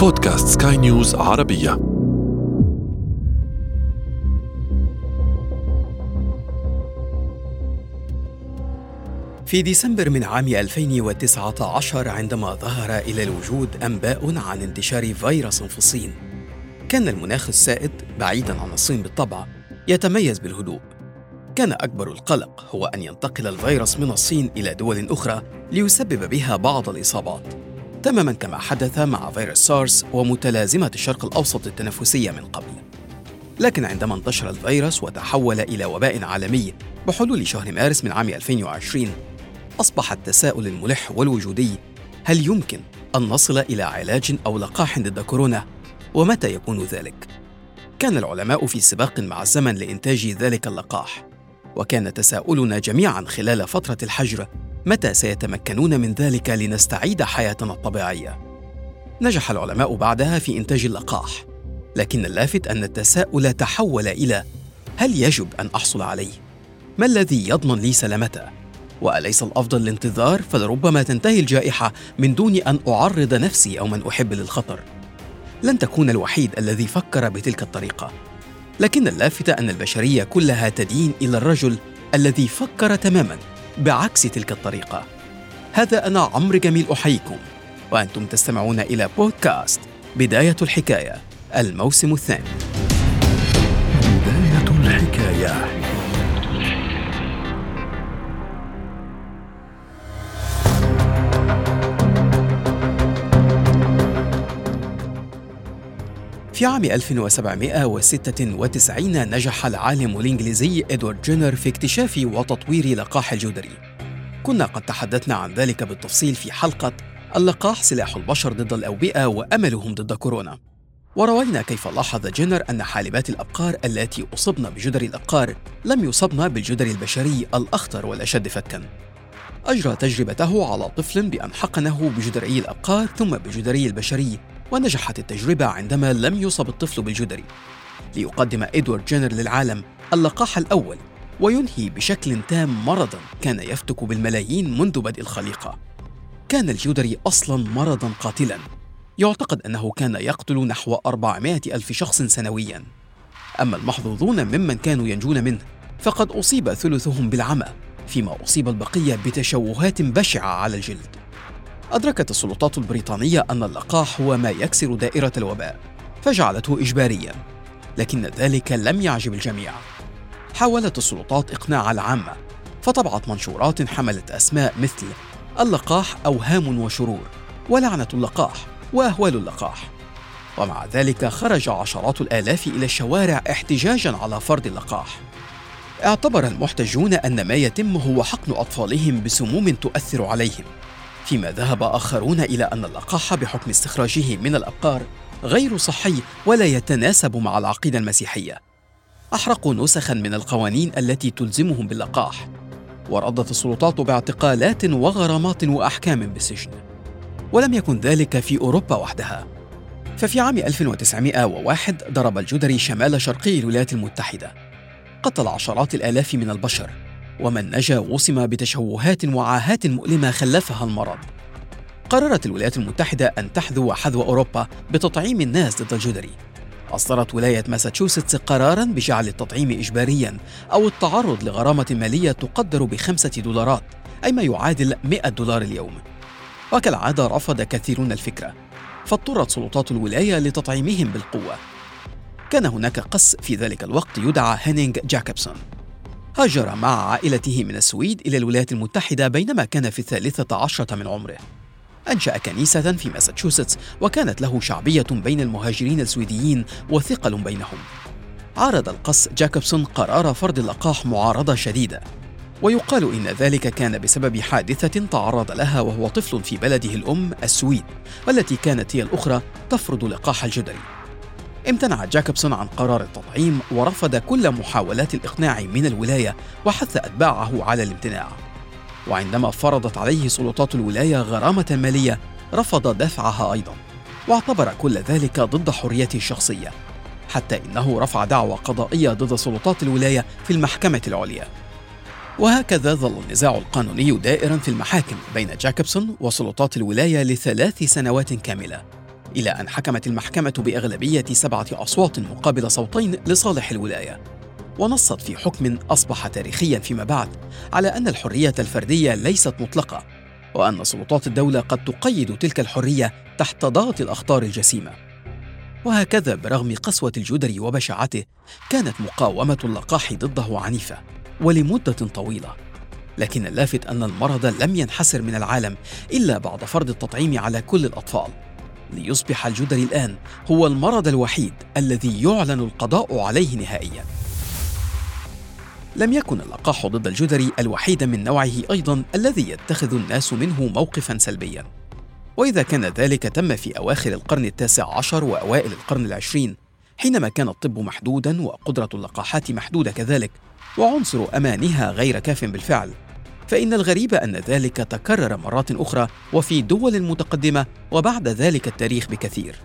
بودكاست سكاي نيوز عربية. في ديسمبر من عام 2019 عندما ظهر إلى الوجود أنباء عن انتشار فيروس في الصين كان المناخ السائد بعيدا عن الصين بالطبع يتميز بالهدوء. كان أكبر القلق هو أن ينتقل الفيروس من الصين إلى دول أخرى ليسبب بها بعض الإصابات. تماما كما حدث مع فيروس سارس ومتلازمة الشرق الأوسط التنفسية من قبل لكن عندما انتشر الفيروس وتحول إلى وباء عالمي بحلول شهر مارس من عام 2020 أصبح التساؤل الملح والوجودي هل يمكن أن نصل إلى علاج أو لقاح ضد كورونا؟ ومتى يكون ذلك؟ كان العلماء في سباق مع الزمن لإنتاج ذلك اللقاح وكان تساؤلنا جميعا خلال فترة الحجر متى سيتمكنون من ذلك لنستعيد حياتنا الطبيعية؟ نجح العلماء بعدها في إنتاج اللقاح لكن اللافت أن التساؤل تحول إلى هل يجب أن أحصل عليه؟ ما الذي يضمن لي سلامته؟ وأليس الأفضل الانتظار؟ فلربما تنتهي الجائحة من دون أن أعرض نفسي أو من أحب للخطر. لن تكون الوحيد الذي فكر بتلك الطريقة. لكن اللافت أن البشرية كلها تدين إلى الرجل الذي فكر تماما. بعكس تلك الطريقة. هذا أنا عمرو جميل أحييكم وأنتم تستمعون إلى بودكاست بداية الحكاية الموسم الثاني. بداية الحكاية. في عام 1796 نجح العالم الإنجليزي إدوارد جينر في اكتشاف وتطوير لقاح الجدري. كنا قد تحدثنا عن ذلك بالتفصيل في حلقة اللقاح سلاح البشر ضد الأوبئة وأملهم ضد كورونا. وروينا كيف لاحظ جينر أن حالبات الأبقار التي أصبن بجدري الأبقار لم يصبن بالجدري البشري الأخطر والأشد فتكاً أجرى تجربته على طفل بأن حقنه بجدري الأبقار ثم بجدري البشري ونجحت التجربة عندما لم يصب الطفل بالجدري. ليقدم إدوارد جينر للعالم اللقاح الأول وينهي بشكل تام مرضا كان يفتك بالملايين منذ بدء الخليقة. كان الجدري أصلا مرضا قاتلا. يعتقد أنه كان يقتل نحو 400 ألف شخص سنويا. أما المحظوظون ممن كانوا ينجون منه فقد أصيب ثلثهم بالعمى فيما أصيب البقية بتشوهات بشعة على الجلد. أدركت السلطات البريطانية أن اللقاح هو ما يكسر دائرة الوباء فجعلته إجباريا لكن ذلك لم يعجب الجميع. حاولت السلطات إقناع العامة فطبعت منشورات حملت أسماء مثل اللقاح أوهام وشرور ولعنة اللقاح وأهوال اللقاح. ومع ذلك خرج عشرات الآلاف إلى الشوارع احتجاجا على فرض اللقاح. اعتبر المحتجون أن ما يتم هو حقن أطفالهم بسموم تؤثر عليهم. فيما ذهب آخرون إلى أن اللقاح بحكم استخراجه من الأبقار غير صحي ولا يتناسب مع العقيدة المسيحية. أحرقوا نسخا من القوانين التي تلزمهم باللقاح. وردت السلطات باعتقالات وغرامات وأحكام بالسجن. ولم يكن ذلك في أوروبا وحدها. ففي عام 1901 ضرب الجدري شمال شرقي الولايات المتحدة. قتل عشرات الآلاف من البشر. ومن نجا وصم بتشوهات وعاهات مؤلمة خلفها المرض. قررت الولايات المتحدة أن تحذو حذو أوروبا بتطعيم الناس ضد الجدري. أصدرت ولاية ماساتشوستس قرارا بجعل التطعيم إجباريا أو التعرض لغرامة مالية تقدر بخمسة دولارات أي ما يعادل 100 دولار اليوم. وكالعادة رفض كثيرون الفكرة. فاضطرت سلطات الولاية لتطعيمهم بالقوة. كان هناك قس في ذلك الوقت يدعى هينينغ جاكوبسون هاجر مع عائلته من السويد إلى الولايات المتحدة بينما كان في الثالثة عشرة من عمره. أنشأ كنيسة في ماساتشوستس وكانت له شعبية بين المهاجرين السويديين وثقل بينهم. عارض القس جاكوبسون قرار فرض اللقاح معارضة شديدة ويقال إن ذلك كان بسبب حادثة تعرض لها وهو طفل في بلده الأم السويد والتي كانت هي الأخرى تفرض لقاح الجدري. امتنع جاكوبسون عن قرار التطعيم ورفض كل محاولات الإقناع من الولاية وحث أتباعه على الامتناع. وعندما فرضت عليه سلطات الولاية غرامة مالية رفض دفعها أيضا واعتبر كل ذلك ضد حريته الشخصية حتى إنه رفع دعوى قضائية ضد سلطات الولاية في المحكمة العليا. وهكذا ظل النزاع القانوني دائرا في المحاكم بين جاكوبسون وسلطات الولاية لثلاث سنوات كاملة. إلى أن حكمت المحكمة بأغلبية سبعة أصوات مقابل صوتين لصالح الولاية. ونصت في حكم أصبح تاريخيا فيما بعد على أن الحرية الفردية ليست مطلقة وأن سلطات الدولة قد تقيد تلك الحرية تحت ضغط الأخطار الجسيمة. وهكذا برغم قسوة الجدري وبشاعته كانت مقاومة اللقاح ضده عنيفة ولمدة طويلة. لكن اللافت أن المرض لم ينحسر من العالم إلا بعد فرض التطعيم على كل الأطفال. ليصبح الجدري الآن هو المرض الوحيد الذي يعلن القضاء عليه نهائياً. لم يكن اللقاح ضد الجدري الوحيد من نوعه أيضا الذي يتخذ الناس منه موقفا سلبيا. وإذا كان ذلك تم في أواخر القرن التاسع عشر وأوائل القرن العشرين حينما كان الطب محدودا وقدرة اللقاحات محدودة كذلك وعنصر أمانها غير كاف بالفعل. فإن الغريب أن ذلك تكرر مرات أخرى وفي دول متقدمة وبعد ذلك التاريخ بكثير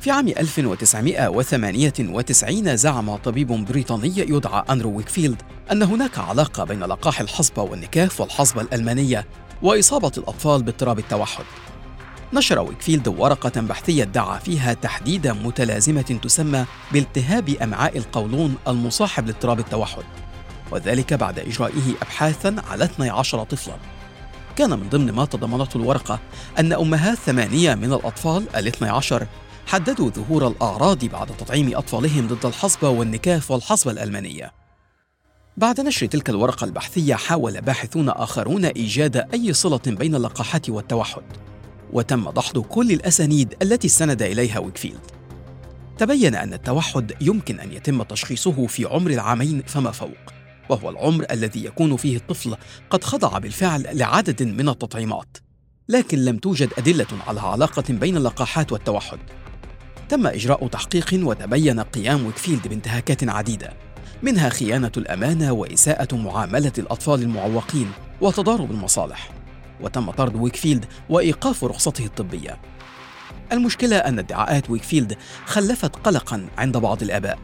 في عام 1998 زعم طبيب بريطاني يدعى أندرو ويكفيلد أن هناك علاقة بين لقاح الحصبة والنكاف والحصبة الألمانية وإصابة الأطفال باضطراب التوحد. نشر ويكفيلد ورقة بحثية دعا فيها تحديد متلازمة تسمى بالتهاب أمعاء القولون المصاحب لاضطراب التوحد، وذلك بعد إجرائه أبحاثا على 12 طفلا. كان من ضمن ما تضمنته الورقة أن أمهات ثمانية من الأطفال الاثني عشر حددوا ظهور الأعراض بعد تطعيم أطفالهم ضد الحصبة والنكاف والحصبة الألمانية. بعد نشر تلك الورقة البحثية حاول باحثون آخرون إيجاد أي صلة بين اللقاحات والتوحد، وتم دحض كل الأسانيد التي استند إليها ويكفيلد. تبين أن التوحد يمكن أن يتم تشخيصه في عمر العامين فما فوق، وهو العمر الذي يكون فيه الطفل قد خضع بالفعل لعدد من التطعيمات. لكن لم توجد أدلة على علاقة بين اللقاحات والتوحد، تم إجراء تحقيق وتبين قيام ويكفيلد بانتهاكات عديدة منها خيانة الأمانة وإساءة معاملة الأطفال المعوقين وتضارب المصالح. وتم طرد ويكفيلد وإيقاف رخصته الطبية. المشكلة أن ادعاءات ويكفيلد خلفت قلقا عند بعض الآباء.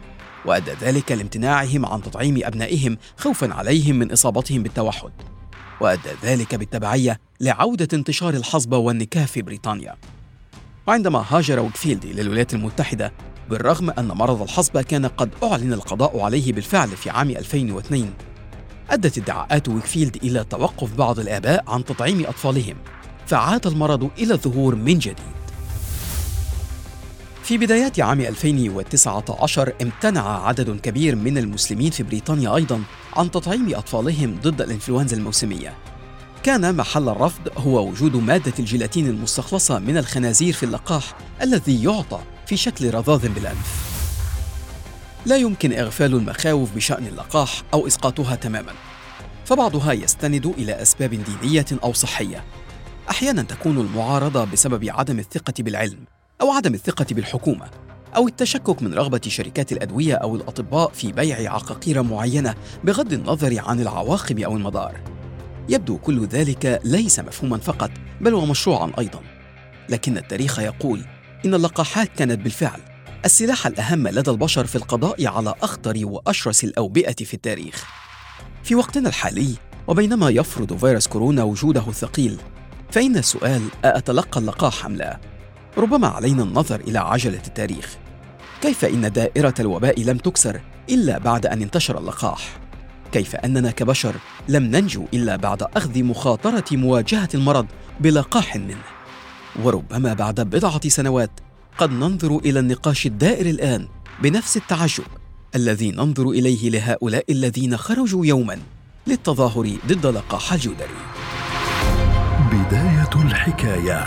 وأدى ذلك لامتناعهم عن تطعيم أبنائهم خوفا عليهم من إصابتهم بالتوحد. وأدى ذلك بالتبعية لعودة انتشار الحصبة والنكاف في بريطانيا. وعندما هاجر ويكفيلد إلى الولايات المتحدة بالرغم أن مرض الحصبة كان قد أعلن القضاء عليه بالفعل في عام 2002 أدت ادعاءات ويكفيلد إلى توقف بعض الآباء عن تطعيم أطفالهم فعاد المرض إلى الظهور من جديد. في بدايات عام 2019 امتنع عدد كبير من المسلمين في بريطانيا أيضا عن تطعيم أطفالهم ضد الإنفلونزا الموسمية كان محل الرفض هو وجود مادة الجيلاتين المستخلصة من الخنازير في اللقاح الذي يعطى في شكل رذاذ بالأنف. لا يمكن إغفال المخاوف بشأن اللقاح أو إسقاطها تماما، فبعضها يستند إلى أسباب دينية أو صحية. أحيانا تكون المعارضة بسبب عدم الثقة بالعلم أو عدم الثقة بالحكومة أو التشكك من رغبة شركات الأدوية أو الأطباء في بيع عقاقير معينة بغض النظر عن العواقب أو المضار. يبدو كل ذلك ليس مفهوما فقط بل ومشروعا أيضا. لكن التاريخ يقول إن اللقاحات كانت بالفعل السلاح الأهم لدى البشر في القضاء على أخطر وأشرس الأوبئة في التاريخ. في وقتنا الحالي وبينما يفرض فيروس كورونا وجوده الثقيل فإن السؤال أأتلقى اللقاح أم لا؟ ربما علينا النظر إلى عجلة التاريخ. كيف إن دائرة الوباء لم تكسر إلا بعد أن انتشر اللقاح؟ كيف أننا كبشر لم ننجو إلا بعد أخذ مخاطرة مواجهة المرض بلقاح منه؟ وربما بعد بضعة سنوات قد ننظر إلى النقاش الدائر الآن بنفس التعجب الذي ننظر إليه لهؤلاء الذين خرجوا يوما للتظاهر ضد لقاح الجدري بداية الحكاية.